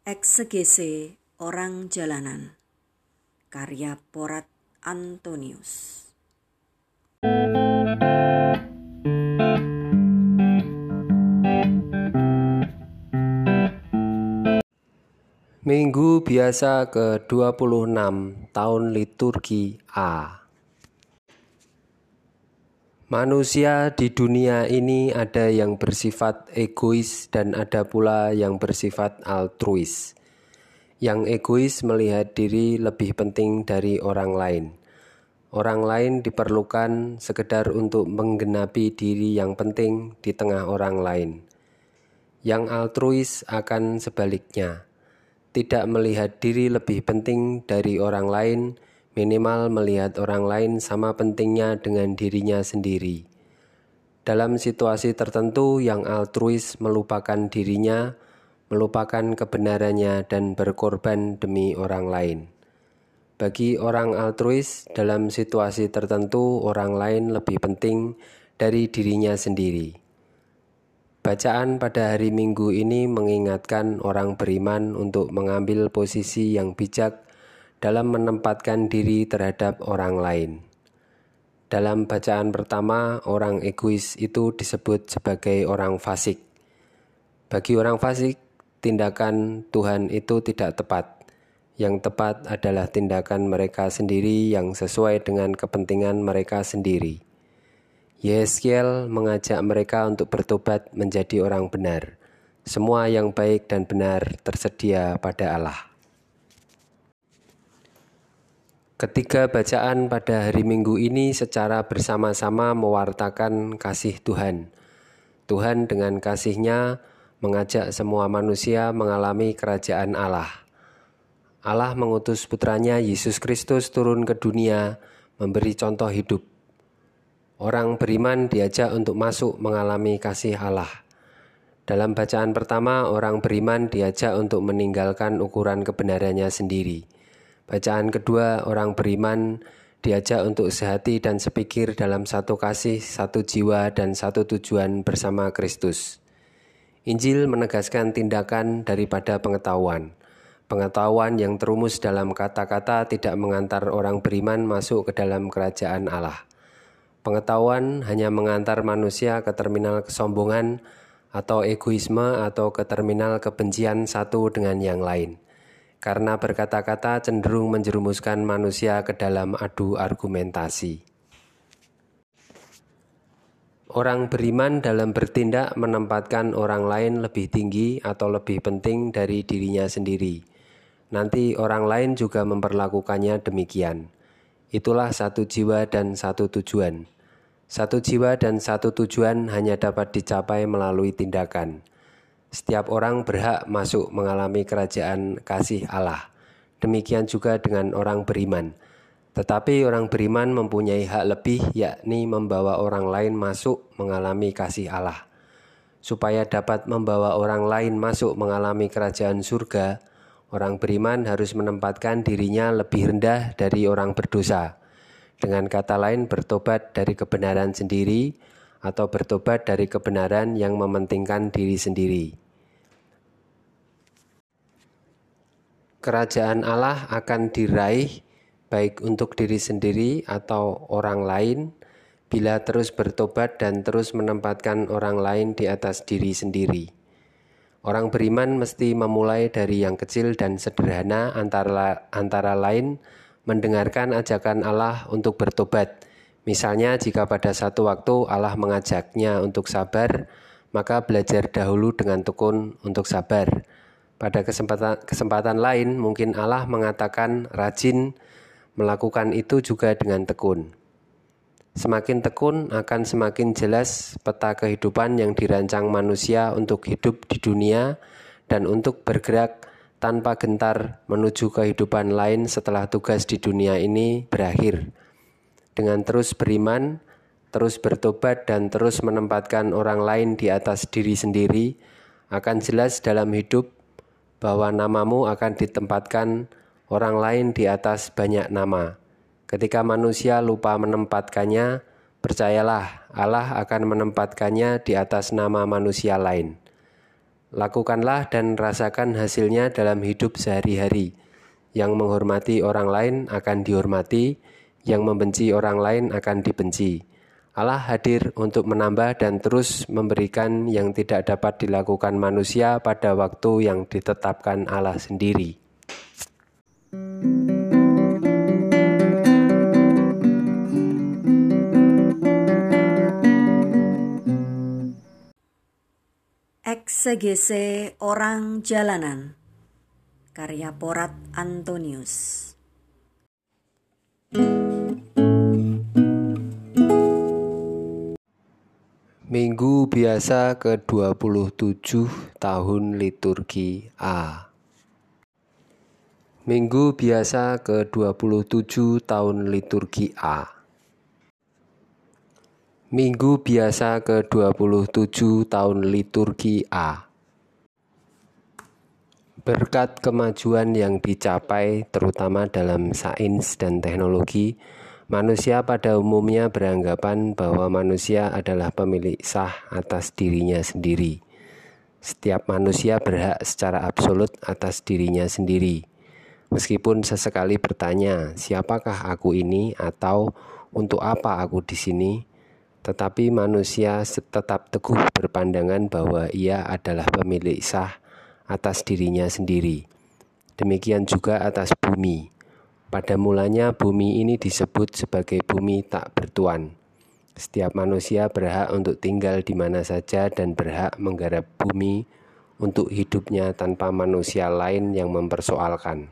Eksegese Orang Jalanan Karya Porat Antonius Minggu biasa ke-26 tahun liturgi A. Manusia di dunia ini ada yang bersifat egois dan ada pula yang bersifat altruis. Yang egois melihat diri lebih penting dari orang lain. Orang lain diperlukan sekedar untuk menggenapi diri yang penting di tengah orang lain. Yang altruis akan sebaliknya tidak melihat diri lebih penting dari orang lain, minimal melihat orang lain sama pentingnya dengan dirinya sendiri. Dalam situasi tertentu, yang altruis melupakan dirinya, melupakan kebenarannya, dan berkorban demi orang lain. Bagi orang altruis, dalam situasi tertentu, orang lain lebih penting dari dirinya sendiri. Bacaan pada hari Minggu ini mengingatkan orang beriman untuk mengambil posisi yang bijak dalam menempatkan diri terhadap orang lain. Dalam bacaan pertama, orang egois itu disebut sebagai orang fasik. Bagi orang fasik, tindakan Tuhan itu tidak tepat. Yang tepat adalah tindakan mereka sendiri yang sesuai dengan kepentingan mereka sendiri. Yeskiel mengajak mereka untuk bertobat menjadi orang benar. Semua yang baik dan benar tersedia pada Allah. Ketiga bacaan pada hari Minggu ini secara bersama-sama mewartakan kasih Tuhan. Tuhan dengan kasihnya mengajak semua manusia mengalami kerajaan Allah. Allah mengutus putranya Yesus Kristus turun ke dunia memberi contoh hidup Orang beriman diajak untuk masuk mengalami kasih Allah. Dalam bacaan pertama, orang beriman diajak untuk meninggalkan ukuran kebenarannya sendiri. Bacaan kedua, orang beriman diajak untuk sehati dan sepikir dalam satu kasih, satu jiwa, dan satu tujuan bersama Kristus. Injil menegaskan tindakan daripada pengetahuan. Pengetahuan yang terumus dalam kata-kata tidak mengantar orang beriman masuk ke dalam kerajaan Allah. Pengetahuan hanya mengantar manusia ke terminal kesombongan atau egoisme atau ke terminal kebencian satu dengan yang lain. Karena berkata-kata cenderung menjerumuskan manusia ke dalam adu argumentasi. Orang beriman dalam bertindak menempatkan orang lain lebih tinggi atau lebih penting dari dirinya sendiri. Nanti orang lain juga memperlakukannya demikian. Itulah satu jiwa dan satu tujuan. Satu jiwa dan satu tujuan hanya dapat dicapai melalui tindakan. Setiap orang berhak masuk mengalami kerajaan kasih Allah. Demikian juga dengan orang beriman. Tetapi orang beriman mempunyai hak lebih, yakni membawa orang lain masuk mengalami kasih Allah. Supaya dapat membawa orang lain masuk mengalami kerajaan surga, Orang beriman harus menempatkan dirinya lebih rendah dari orang berdosa. Dengan kata lain, bertobat dari kebenaran sendiri atau bertobat dari kebenaran yang mementingkan diri sendiri. Kerajaan Allah akan diraih baik untuk diri sendiri atau orang lain bila terus bertobat dan terus menempatkan orang lain di atas diri sendiri. Orang beriman mesti memulai dari yang kecil dan sederhana antara, antara lain mendengarkan ajakan Allah untuk bertobat. Misalnya jika pada satu waktu Allah mengajaknya untuk sabar, maka belajar dahulu dengan tekun untuk sabar. Pada kesempatan, kesempatan lain mungkin Allah mengatakan rajin melakukan itu juga dengan tekun. Semakin tekun akan semakin jelas peta kehidupan yang dirancang manusia untuk hidup di dunia dan untuk bergerak tanpa gentar menuju kehidupan lain setelah tugas di dunia ini berakhir. Dengan terus beriman, terus bertobat dan terus menempatkan orang lain di atas diri sendiri, akan jelas dalam hidup bahwa namamu akan ditempatkan orang lain di atas banyak nama. Ketika manusia lupa menempatkannya, percayalah Allah akan menempatkannya di atas nama manusia lain. Lakukanlah dan rasakan hasilnya dalam hidup sehari-hari. Yang menghormati orang lain akan dihormati, yang membenci orang lain akan dibenci. Allah hadir untuk menambah dan terus memberikan yang tidak dapat dilakukan manusia pada waktu yang ditetapkan Allah sendiri. Eksegese Orang Jalanan Karya Porat Antonius Minggu biasa ke-27 tahun liturgi A. Minggu biasa ke-27 tahun liturgi A. Minggu biasa ke-27 tahun liturgi A. Berkat kemajuan yang dicapai terutama dalam sains dan teknologi, Manusia pada umumnya beranggapan bahwa manusia adalah pemilik sah atas dirinya sendiri. Setiap manusia berhak secara absolut atas dirinya sendiri. Meskipun sesekali bertanya, "Siapakah aku ini?" atau "Untuk apa aku di sini?" tetapi manusia tetap teguh berpandangan bahwa ia adalah pemilik sah atas dirinya sendiri. Demikian juga atas bumi pada mulanya bumi ini disebut sebagai bumi tak bertuan. Setiap manusia berhak untuk tinggal di mana saja dan berhak menggarap bumi untuk hidupnya tanpa manusia lain yang mempersoalkan.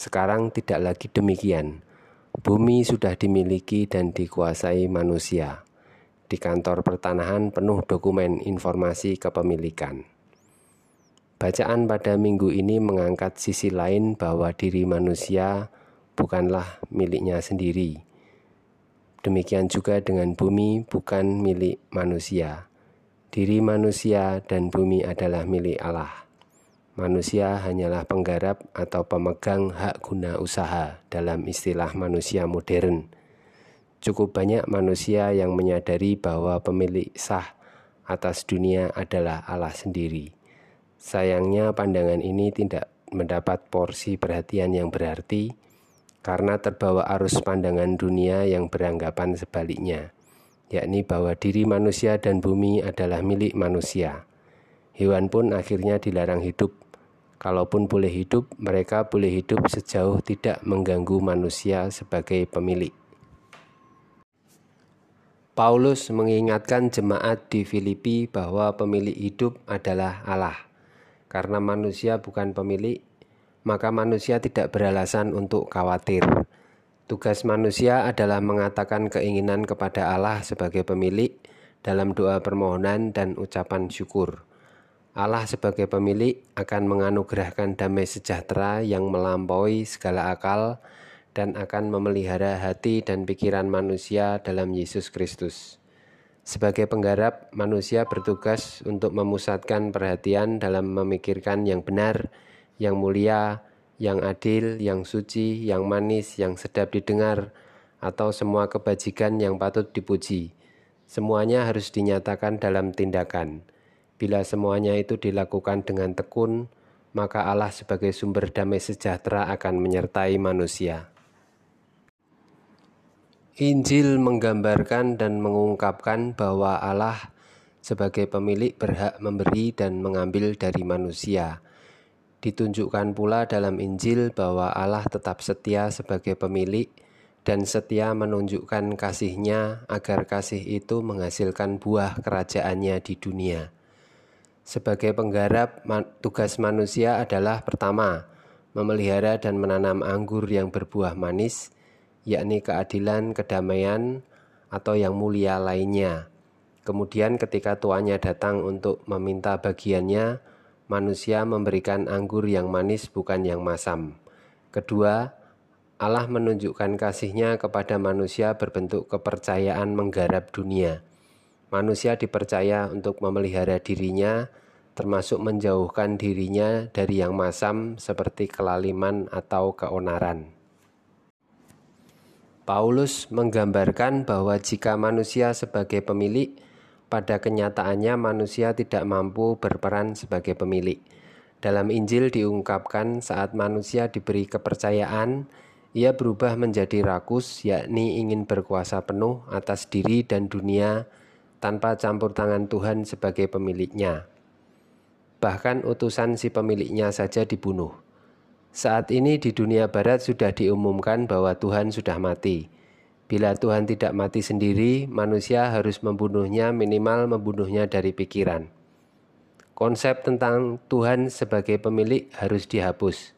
Sekarang tidak lagi demikian. Bumi sudah dimiliki dan dikuasai manusia. Di kantor pertanahan penuh dokumen informasi kepemilikan. Bacaan pada minggu ini mengangkat sisi lain bahwa diri manusia bukanlah miliknya sendiri. Demikian juga dengan bumi bukan milik manusia. Diri manusia dan bumi adalah milik Allah. Manusia hanyalah penggarap atau pemegang hak guna usaha dalam istilah manusia modern. Cukup banyak manusia yang menyadari bahwa pemilik sah atas dunia adalah Allah sendiri. Sayangnya pandangan ini tidak mendapat porsi perhatian yang berarti karena terbawa arus pandangan dunia yang beranggapan sebaliknya, yakni bahwa diri manusia dan bumi adalah milik manusia. Hewan pun akhirnya dilarang hidup. Kalaupun boleh hidup, mereka boleh hidup sejauh tidak mengganggu manusia sebagai pemilik. Paulus mengingatkan jemaat di Filipi bahwa pemilik hidup adalah Allah. Karena manusia bukan pemilik, maka manusia tidak beralasan untuk khawatir. Tugas manusia adalah mengatakan keinginan kepada Allah sebagai pemilik dalam doa permohonan dan ucapan syukur. Allah sebagai pemilik akan menganugerahkan damai sejahtera yang melampaui segala akal dan akan memelihara hati dan pikiran manusia dalam Yesus Kristus. Sebagai penggarap, manusia bertugas untuk memusatkan perhatian dalam memikirkan yang benar, yang mulia, yang adil, yang suci, yang manis, yang sedap didengar, atau semua kebajikan yang patut dipuji. Semuanya harus dinyatakan dalam tindakan. Bila semuanya itu dilakukan dengan tekun, maka Allah sebagai sumber damai sejahtera akan menyertai manusia. Injil menggambarkan dan mengungkapkan bahwa Allah sebagai pemilik berhak memberi dan mengambil dari manusia Ditunjukkan pula dalam Injil bahwa Allah tetap setia sebagai pemilik dan setia menunjukkan kasihnya agar kasih itu menghasilkan buah kerajaannya di dunia. Sebagai penggarap, tugas manusia adalah pertama, memelihara dan menanam anggur yang berbuah manis, yakni keadilan, kedamaian, atau yang mulia lainnya. Kemudian ketika tuannya datang untuk meminta bagiannya, manusia memberikan anggur yang manis bukan yang masam. Kedua, Allah menunjukkan kasihnya kepada manusia berbentuk kepercayaan menggarap dunia. Manusia dipercaya untuk memelihara dirinya, termasuk menjauhkan dirinya dari yang masam seperti kelaliman atau keonaran. Paulus menggambarkan bahwa jika manusia sebagai pemilik pada kenyataannya manusia tidak mampu berperan sebagai pemilik. Dalam Injil diungkapkan saat manusia diberi kepercayaan, ia berubah menjadi rakus, yakni ingin berkuasa penuh atas diri dan dunia tanpa campur tangan Tuhan sebagai pemiliknya. Bahkan utusan si pemiliknya saja dibunuh. Saat ini di dunia barat sudah diumumkan bahwa Tuhan sudah mati. Bila Tuhan tidak mati sendiri, manusia harus membunuhnya minimal membunuhnya dari pikiran konsep tentang Tuhan sebagai pemilik harus dihapus.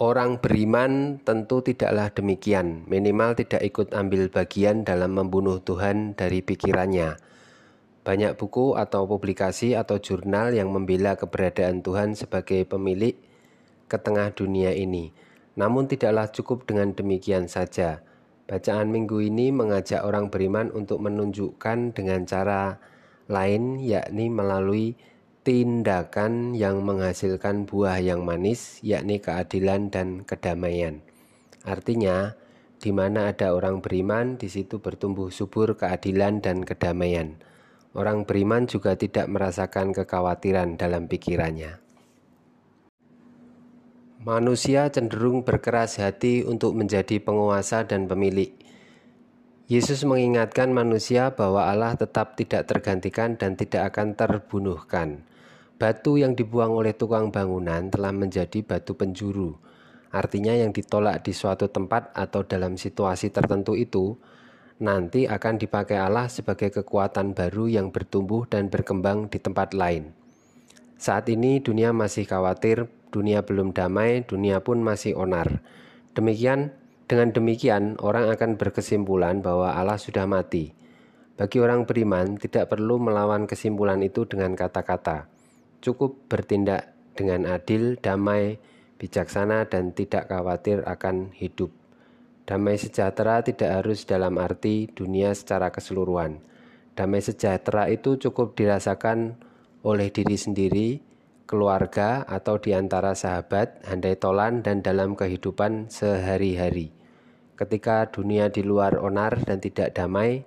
Orang beriman tentu tidaklah demikian, minimal tidak ikut ambil bagian dalam membunuh Tuhan dari pikirannya. Banyak buku atau publikasi atau jurnal yang membela keberadaan Tuhan sebagai pemilik ke tengah dunia ini. Namun tidaklah cukup dengan demikian saja. Bacaan minggu ini mengajak orang beriman untuk menunjukkan dengan cara lain yakni melalui tindakan yang menghasilkan buah yang manis yakni keadilan dan kedamaian. Artinya, di mana ada orang beriman, di situ bertumbuh subur keadilan dan kedamaian. Orang beriman juga tidak merasakan kekhawatiran dalam pikirannya. Manusia cenderung berkeras hati untuk menjadi penguasa dan pemilik. Yesus mengingatkan manusia bahwa Allah tetap tidak tergantikan dan tidak akan terbunuhkan. Batu yang dibuang oleh tukang bangunan telah menjadi batu penjuru. Artinya yang ditolak di suatu tempat atau dalam situasi tertentu itu nanti akan dipakai Allah sebagai kekuatan baru yang bertumbuh dan berkembang di tempat lain. Saat ini dunia masih khawatir, dunia belum damai, dunia pun masih onar. Demikian dengan demikian, orang akan berkesimpulan bahwa Allah sudah mati. Bagi orang beriman, tidak perlu melawan kesimpulan itu dengan kata-kata. Cukup bertindak dengan adil, damai, bijaksana, dan tidak khawatir akan hidup. Damai sejahtera tidak harus dalam arti dunia secara keseluruhan. Damai sejahtera itu cukup dirasakan oleh diri sendiri, keluarga, atau di antara sahabat, handai tolan, dan dalam kehidupan sehari-hari. Ketika dunia di luar onar dan tidak damai,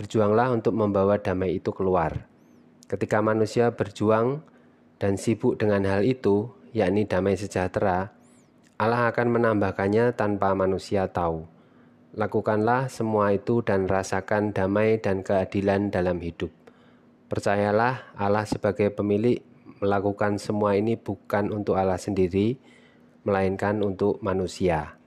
berjuanglah untuk membawa damai itu keluar. Ketika manusia berjuang dan sibuk dengan hal itu, yakni damai sejahtera, Allah akan menambahkannya tanpa manusia tahu. Lakukanlah semua itu dan rasakan damai dan keadilan dalam hidup. Percayalah, Allah sebagai pemilik melakukan semua ini bukan untuk Allah sendiri, melainkan untuk manusia.